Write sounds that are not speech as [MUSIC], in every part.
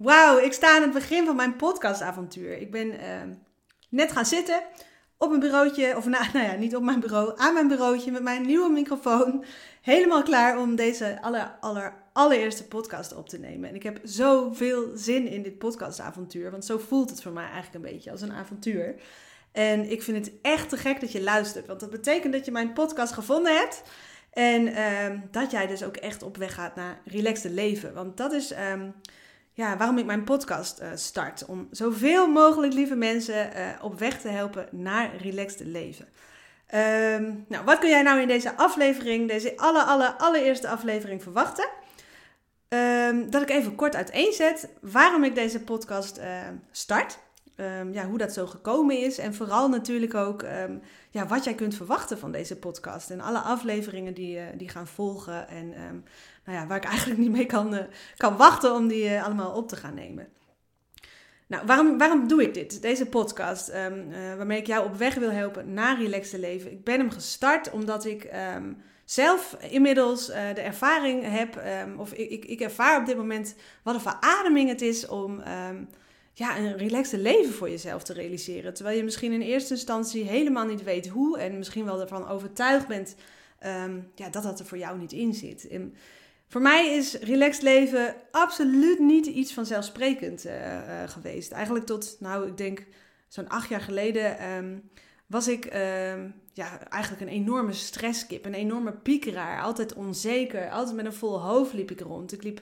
wauw, ik sta aan het begin van mijn podcastavontuur. Ik ben uh, net gaan zitten op mijn bureautje, of [LAUGHS] nou, ja, niet op mijn bureau, aan mijn bureautje met mijn nieuwe microfoon. Helemaal klaar om deze aller, aller, allereerste podcast op te nemen. En ik heb zoveel zin in dit podcastavontuur, want zo voelt het voor mij eigenlijk een beetje als een avontuur. En ik vind het echt te gek dat je luistert, want dat betekent dat je mijn podcast gevonden hebt. En uh, dat jij dus ook echt op weg gaat naar relaxed leven. Want dat is um, ja, waarom ik mijn podcast uh, start. Om zoveel mogelijk lieve mensen uh, op weg te helpen naar relaxed leven. Um, nou, wat kun jij nou in deze aflevering, deze alle, alle, allereerste aflevering verwachten? Um, dat ik even kort uiteenzet waarom ik deze podcast uh, start. Um, ja, hoe dat zo gekomen is. En vooral natuurlijk ook ja, wat jij kunt verwachten van deze podcast. En alle afleveringen die, die gaan volgen. En nou ja, waar ik eigenlijk niet mee kan, uh, kan wachten om die uh, allemaal op te gaan nemen. Nou, waarom, waarom doe ik dit? Deze podcast, waarmee ik jou op weg wil helpen naar relaxte leven. Ik ben hem gestart omdat ik zelf inmiddels de ervaring heb, of ik, ik, ik ervaar op dit moment wat een verademing het is om ja, een relaxte leven voor jezelf te realiseren. Terwijl je misschien in eerste instantie helemaal niet weet hoe en misschien wel ervan overtuigd bent ja, dat dat er voor jou niet in zit. Voor mij is relaxed leven absoluut niet iets vanzelfsprekend uh, uh, geweest. Eigenlijk tot, nou, ik denk zo'n acht jaar geleden um, was ik uh, ja, eigenlijk een enorme stresskip, een enorme piekeraar. Altijd onzeker, altijd met een vol hoofd liep ik rond. Ik liep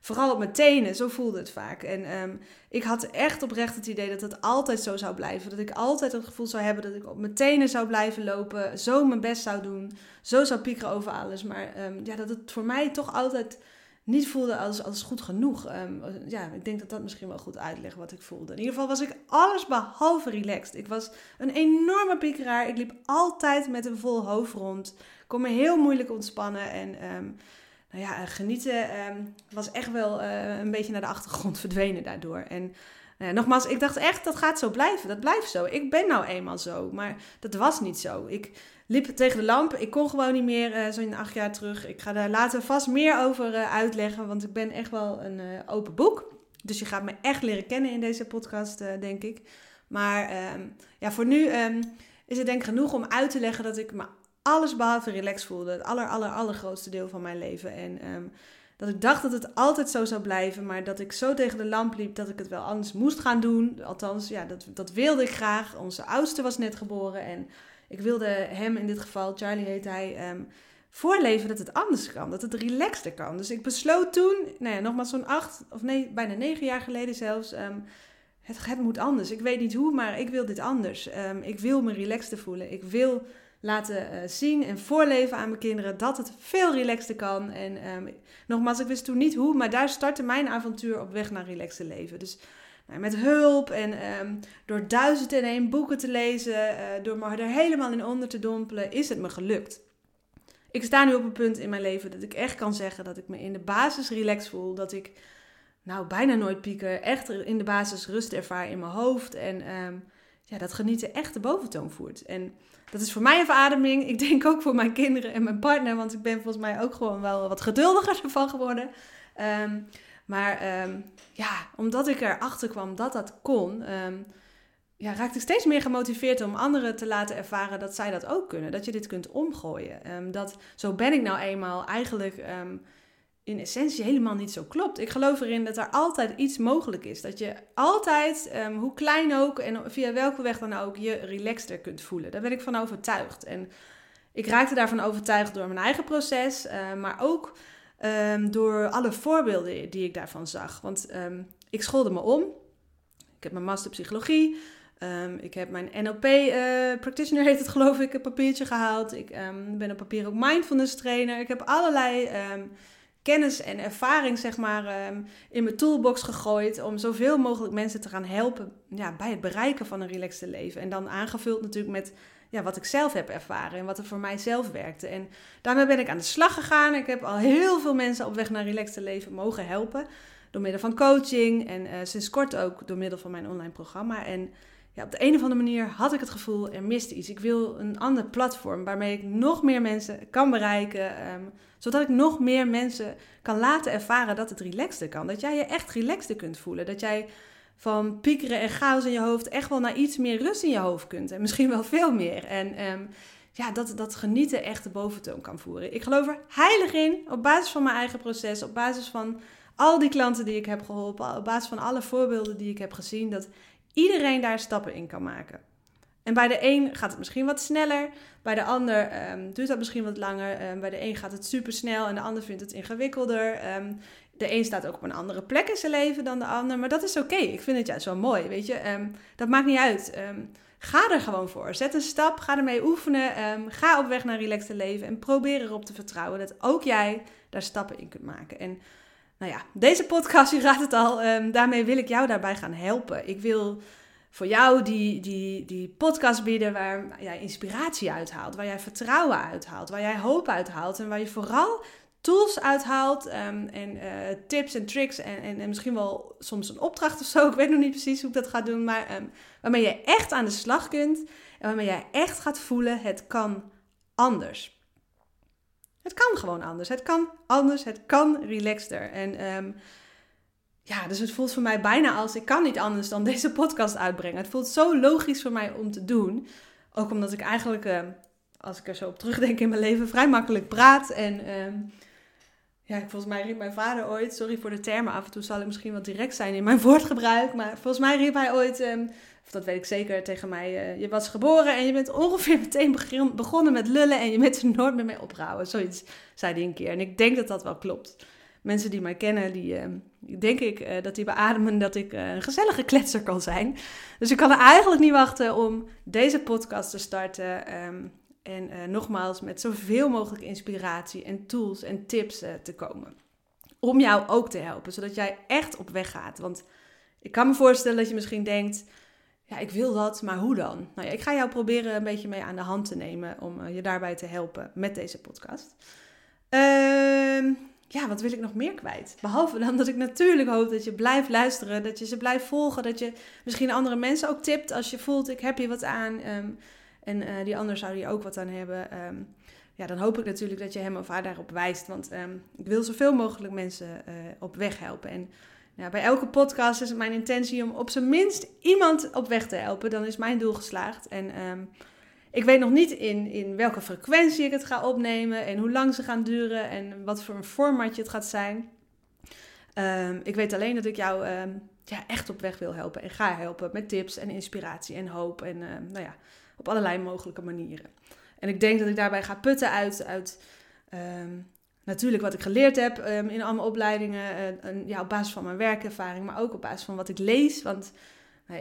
Vooral op mijn tenen, zo voelde het vaak. En um, ik had echt oprecht het idee dat het altijd zo zou blijven. Dat ik altijd het gevoel zou hebben dat ik op mijn tenen zou blijven lopen. Zo mijn best zou doen. Zo zou piekeren over alles. Maar um, ja, dat het voor mij toch altijd niet voelde als, als goed genoeg. Um, ja, ik denk dat dat misschien wel goed uitlegt wat ik voelde. In ieder geval was ik alles behalve relaxed. Ik was een enorme piekeraar. Ik liep altijd met een vol hoofd rond. Kon me heel moeilijk ontspannen. En nou ja, genieten um, was echt wel uh, een beetje naar de achtergrond [LAUGHS] verdwenen daardoor. En uh, nogmaals, ik dacht echt, dat gaat zo blijven. Dat blijft zo. Ik ben nou eenmaal zo. Maar dat was niet zo. Ik liep tegen de lamp. Ik kon gewoon niet meer, uh, zo'n acht jaar terug. Ik ga daar later vast meer over uitleggen. Want ik ben echt wel een open boek. Dus je gaat me echt leren kennen in deze podcast, denk ik. Maar um, ja, voor nu um, is het denk ik genoeg om uit te leggen dat ik me alles behalve relaxed voelde. Het aller, aller, allergrootste deel van mijn leven. En um, dat ik dacht dat het altijd zo zou blijven. Maar dat ik zo tegen de lamp liep dat ik het wel anders moest gaan doen. Althans, ja, dat, dat wilde ik graag. Onze oudste was net geboren. En ik wilde hem in dit geval, Charlie heet hij... Um, voorleven dat het anders kan, dat het relaxter kan. Dus ik besloot toen, nou ja, nogmaals zo'n acht of nee, bijna negen jaar geleden zelfs, um, het, het moet anders. Ik weet niet hoe, maar ik wil dit anders. Ik wil me relaxter voelen. Ik wil laten uh, zien en voorleven aan mijn kinderen dat het veel relaxter kan. En um, nogmaals, ik wist toen niet hoe, maar daar startte mijn avontuur op weg naar relaxte leven. Dus nou, met hulp en um, door duizend en één boeken te lezen, uh, door me er helemaal in onder te dompelen, is het me gelukt. Ik sta nu op een punt in mijn leven dat ik echt kan zeggen dat ik me in de basis relaxed voel. Dat ik nou bijna nooit pieker, echt in de basis rust ervaar in mijn hoofd. En um, ja, dat genieten echt de boventoon voert. En dat is voor mij een verademing. Ik denk ook voor mijn kinderen en mijn partner. Want ik ben volgens mij ook gewoon wel wat geduldiger [LAUGHS] ervan geworden. Um, maar um, ja, omdat ik erachter kwam dat dat kon, um, ja, raakte ik steeds meer gemotiveerd om anderen te laten ervaren dat zij dat ook kunnen. Dat je dit kunt omgooien. dat, zo ben ik nou eenmaal eigenlijk in essentie helemaal niet zo klopt. Ik geloof erin dat er altijd iets mogelijk is. Dat je altijd, um, hoe klein ook en via welke weg dan ook, je relaxter kunt voelen. Daar ben ik van overtuigd. En ik raakte daarvan overtuigd door mijn eigen proces, uh, maar ook um, door alle voorbeelden die ik daarvan zag. Want um, ik schoolde me om. Ik heb mijn master psychologie. Ik heb mijn NLP uh, practitioner heet het geloof ik, een papiertje gehaald. Ik ben een papier ook mindfulness trainer. Ik heb allerlei kennis en ervaring zeg maar, ehm, in mijn toolbox gegooid om zoveel mogelijk mensen te gaan helpen ja, bij het bereiken van een relaxte leven. En dan aangevuld natuurlijk met ja, wat ik zelf heb ervaren en wat er voor mij zelf werkte. En daarmee ben ik aan de slag gegaan. Ik heb al heel veel mensen op weg naar relaxte leven mogen helpen. Door middel van coaching en uh, sinds kort ook door middel van mijn online programma. En op de een of andere manier had ik het gevoel, er mist iets. Ik wil een ander platform waarmee ik nog meer mensen kan bereiken. Ehm, zodat ik nog meer mensen kan laten ervaren dat het relaxter kan. Dat jij je echt relaxter kunt voelen. Dat jij van piekeren en chaos in je hoofd echt wel naar iets meer rust in je hoofd kunt. En misschien wel veel meer. En ehm, ja, dat, dat genieten echt de boventoon kan voeren. Ik geloof er heilig in, op basis van mijn eigen proces, op basis van al die klanten die ik heb geholpen, op basis van alle voorbeelden die ik heb gezien, dat iedereen daar stappen in kan maken. En bij de een gaat het misschien wat sneller, bij de ander um, duurt dat misschien wat langer. Um, bij de een gaat het super snel en de ander vindt het ingewikkelder. Um, de een staat ook op een andere plek in zijn leven dan de ander, maar dat is oké. Ik vind het juist wel mooi, weet je. dat maakt niet uit. ga er gewoon voor. Zet een stap, ga ermee oefenen. ga op weg naar relaxed leven en probeer erop te vertrouwen dat ook jij daar stappen in kunt maken. En nou ja, deze podcast, [LAUGHS] je raadt het al, um, daarmee wil ik jou daarbij gaan helpen. Ik wil voor jou die, die, die podcast bieden waar jij inspiratie uithaalt, waar jij vertrouwen uithaalt, waar jij hoop uithaalt en waar je vooral tools uithaalt um, en uh, tips en tricks en, en, en, misschien wel soms een opdracht of zo. [LAUGHS] Ik weet nog niet precies hoe ik dat ga doen, maar um, waarmee je echt aan de slag kunt en waarmee jij echt gaat voelen, het kan anders. Het kan gewoon anders. Het kan anders. Het kan relaxter. En um, ja, dus het voelt voor mij bijna als ik kan niet anders dan [LAUGHS] deze podcast uitbrengen. Het voelt zo logisch voor mij om te doen. Ook omdat ik eigenlijk, uh, als ik er zo op terugdenk in mijn leven, vrij makkelijk praat. En um, ja, volgens mij riep mijn vader ooit, sorry voor de termen, af en toe zal ik misschien wat direct zijn in mijn [LAUGHS] woordgebruik. Maar volgens mij riep hij ooit, um, dat weet ik zeker, tegen mij. Uh, je was geboren en je bent ongeveer [LAUGHS] meteen begonnen met lullen en je bent er nooit meer mee opgehouden. Zoiets zei hij een keer. En ik denk dat dat wel klopt. Mensen die mij kennen, die uh, denk ik uh, dat die beademen dat ik een gezellige kletser kan zijn. Dus ik kan er eigenlijk niet wachten om deze podcast te starten. Um, en nogmaals, met zoveel mogelijk inspiratie en tools en tips te komen. Om jou ook te helpen, zodat jij echt op weg gaat. Want ik kan me voorstellen dat je misschien denkt ja, ik wil dat, maar hoe dan? Nou ja, ik ga jou proberen een beetje mee aan de hand te nemen om uh, je daarbij te helpen met deze podcast. Uh, ja, wat wil ik nog meer kwijt? Behalve dan dat ik natuurlijk hoop dat je blijft luisteren, dat je ze blijft volgen, dat je misschien andere mensen ook tipt als je voelt, ik heb hier wat aan um, en uh, die ander zou hier ook wat aan hebben. Um, ja, dan hoop ik natuurlijk dat je hem of haar daarop wijst, want um, ik wil zoveel mogelijk mensen uh, op weg helpen. En bij elke podcast is het mijn intentie om op zijn minst iemand op weg te helpen. Dan is mijn doel geslaagd. En um, ik weet nog niet in, in welke frequentie ik het ga opnemen en hoe lang ze gaan duren en wat voor een formatje het gaat zijn. Ik weet alleen dat ik jou ja, echt op weg wil helpen en ga helpen met tips en inspiratie en hoop en nou ja, op allerlei mogelijke manieren. En ik denk dat ik daarbij ga putten uit, uit natuurlijk wat ik geleerd heb um, in allemaal opleidingen. Uh, ja, op basis van mijn werkervaring, maar ook op basis van wat ik lees. Want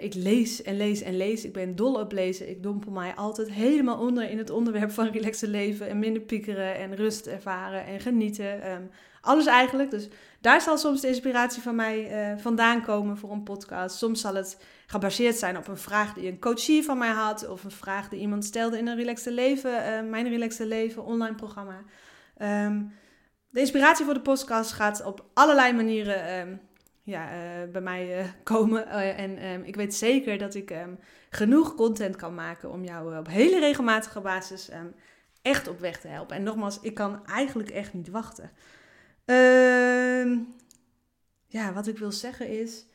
ik lees en lees en lees. Ik ben dol op lezen. Ik dompel mij altijd helemaal onder in het onderwerp van relaxen leven. En minder piekeren en rust ervaren en genieten. Um, alles eigenlijk. Dus daar zal soms de inspiratie van mij uh, vandaan komen voor een podcast. Soms zal het gebaseerd zijn op een vraag die een coachie van mij had. Of een vraag die iemand stelde in een relaxte leven. mijn relaxte leven online programma. Um, de inspiratie voor de podcast gaat op allerlei manieren um, ja, uh, bij mij uh, [LAUGHS] komen. Uh, en um, ik weet zeker dat ik um, genoeg content kan maken om jou op hele regelmatige basis echt op weg te helpen. En nogmaals, ik kan eigenlijk echt niet wachten. ja, wat ik wil zeggen is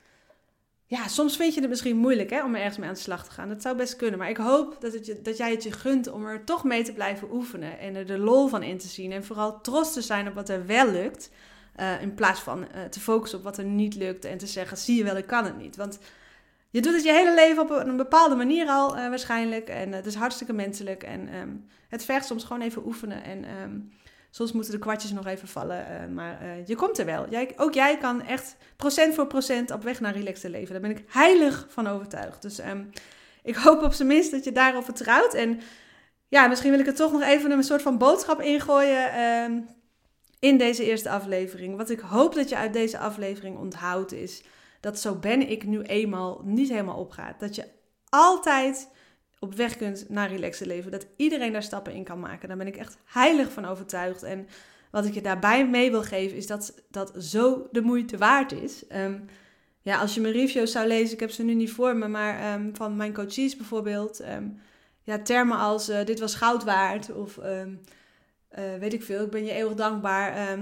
ja, soms vind je het misschien moeilijk hè, om er ergens mee aan de slag te gaan. Dat zou best kunnen. Maar ik hoop dat, het je, dat jij het je gunt om er toch mee te blijven oefenen. En er de lol van in te zien. En vooral trots te zijn op wat er wel lukt. Uh, in plaats van uh, te focussen op wat er niet lukt. En te zeggen, zie je wel, ik kan het niet. Want je doet het je hele leven op een bepaalde manier al uh, waarschijnlijk. En het is hartstikke menselijk. En um, het vergt soms gewoon even oefenen. En... Um, Soms moeten de kwartjes nog even vallen, maar je komt er wel. Jij, ook jij kan echt procent voor procent op weg naar relaxed leven. Daar ben ik heilig van overtuigd. Dus um, ik hoop op zijn minst dat je daarop vertrouwt. En ja, misschien wil ik er toch nog even een soort van boodschap ingooien. In deze eerste aflevering. Wat ik hoop dat je uit deze aflevering onthoudt is dat zo ben ik nu eenmaal niet helemaal opgaat. Dat je altijd op weg kunt naar relaxen leven. Dat iedereen daar stappen in kan maken. Daar ben ik echt heilig van overtuigd. En wat ik je daarbij mee wil geven is dat dat zo de moeite waard is. Ehm, ja, als je mijn reviews zou lezen, ik heb ze nu niet voor me, maar ehm, van mijn coaches bijvoorbeeld. Ehm, ja, termen als uh, dit was goud waard of uh, weet ik veel, ik ben je eeuwig dankbaar.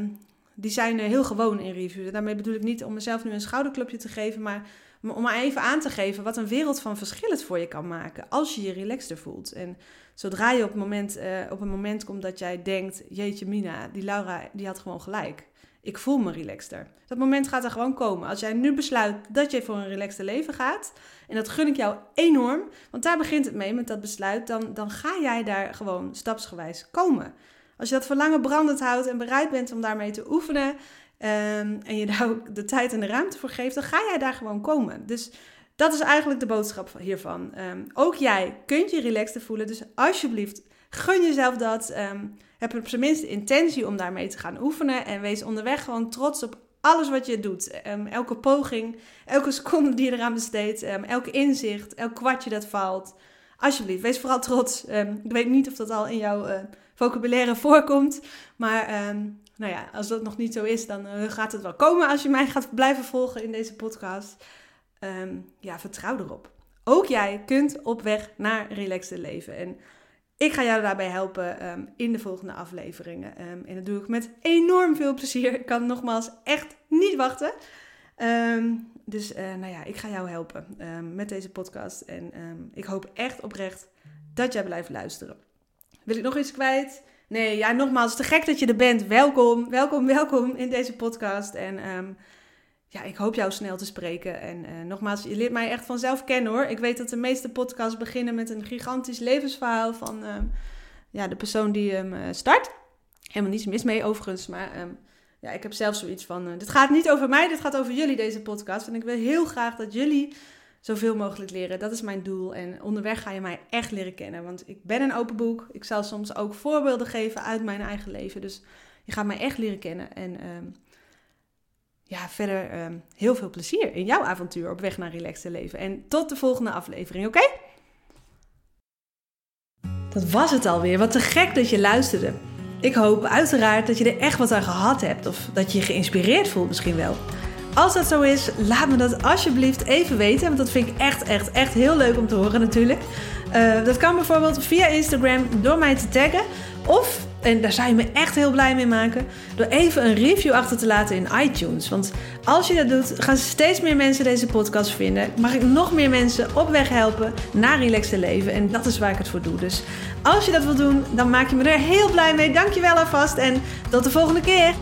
die zijn heel gewoon in reviews. Daarmee bedoel ik niet om mezelf nu een schouderklopje te geven, maar om maar even aan te geven wat een wereld van verschil het voor je kan maken als je je relaxter voelt. En zodra je op, het moment, uh, op een moment komt dat jij denkt, jeetje Mina, die Laura die had gewoon gelijk. Ik voel me relaxter. Dat moment gaat er gewoon komen. Als jij nu besluit dat je voor een relaxter leven gaat, en dat gun ik jou enorm, want daar begint het mee met dat besluit, dan, dan ga jij daar gewoon stapsgewijs komen. Als je dat verlangen brandend houdt en bereid bent om daarmee te oefenen, Ehm, en je daar ook de tijd en de ruimte voor geeft, dan ga jij daar gewoon komen. Dus dat is eigenlijk de boodschap hiervan. Um, ook jij kunt je relaxed voelen. Dus alsjeblieft, gun jezelf dat. Um, heb op zijn minst intentie om daarmee te gaan oefenen. En wees onderweg gewoon trots op alles wat je doet. elke poging, elke [LAUGHS] seconde die je eraan besteedt. elke inzicht, elk kwartje dat valt. Alsjeblieft, wees vooral trots. ik weet niet of dat al in jouw uh, vocabulaire voorkomt. Maar nou ja, als dat nog niet zo is, dan uh, gaat het wel komen als je mij gaat blijven volgen in deze podcast. Um, ja, vertrouw erop. Ook jij kunt op weg naar relaxed leven. En ik ga jou daarbij helpen um, in de volgende afleveringen. En dat doe ik met enorm veel plezier. Ik kan nogmaals echt niet wachten. dus uh, nou ja, ik ga jou helpen met deze podcast. En ik hoop echt oprecht dat jij blijft luisteren. Wil ik nog iets kwijt? Nee, ja, nogmaals, te gek dat je er bent. Welkom, welkom, welkom in deze podcast. En um, ja, ik hoop jou snel te spreken. En uh, nogmaals, je leert mij echt vanzelf kennen hoor. Ik weet dat de meeste podcasts beginnen met een gigantisch levensverhaal van um, ja, de persoon die hem uh, start. Helemaal niets mis mee overigens, maar um, ja, ik heb zelf zoiets van... Uh, dit gaat niet over mij, dit gaat over jullie, deze podcast. En ik wil heel graag dat jullie zoveel mogelijk leren. Dat is mijn doel. En onderweg ga je mij echt leren kennen. Want ik ben een open boek. Ik zal soms ook voorbeelden geven uit mijn eigen leven. Dus je gaat mij echt leren kennen. En ehm, ja, verder ehm, heel veel plezier in jouw avontuur op weg naar relaxed leven. En tot de volgende aflevering, oké? Dat was het alweer. Wat te gek dat je luisterde. Ik hoop uiteraard dat je er echt wat aan gehad hebt. Of dat je je geïnspireerd voelt misschien wel. Als dat zo is, laat me dat alsjeblieft even weten. Want dat vind ik echt, echt, echt heel leuk om te horen natuurlijk. Uh, dat kan bijvoorbeeld via Instagram door mij te taggen. Of, en daar zou je me echt heel blij mee maken, door even een review achter te laten in iTunes. Want als je dat doet, gaan steeds meer mensen deze podcast vinden. Mag ik nog meer mensen op weg helpen naar relaxed leven. En dat is waar ik het voor doe. Dus als je dat wil doen, dan maak je me er heel blij mee. Dankjewel alvast en tot de volgende keer.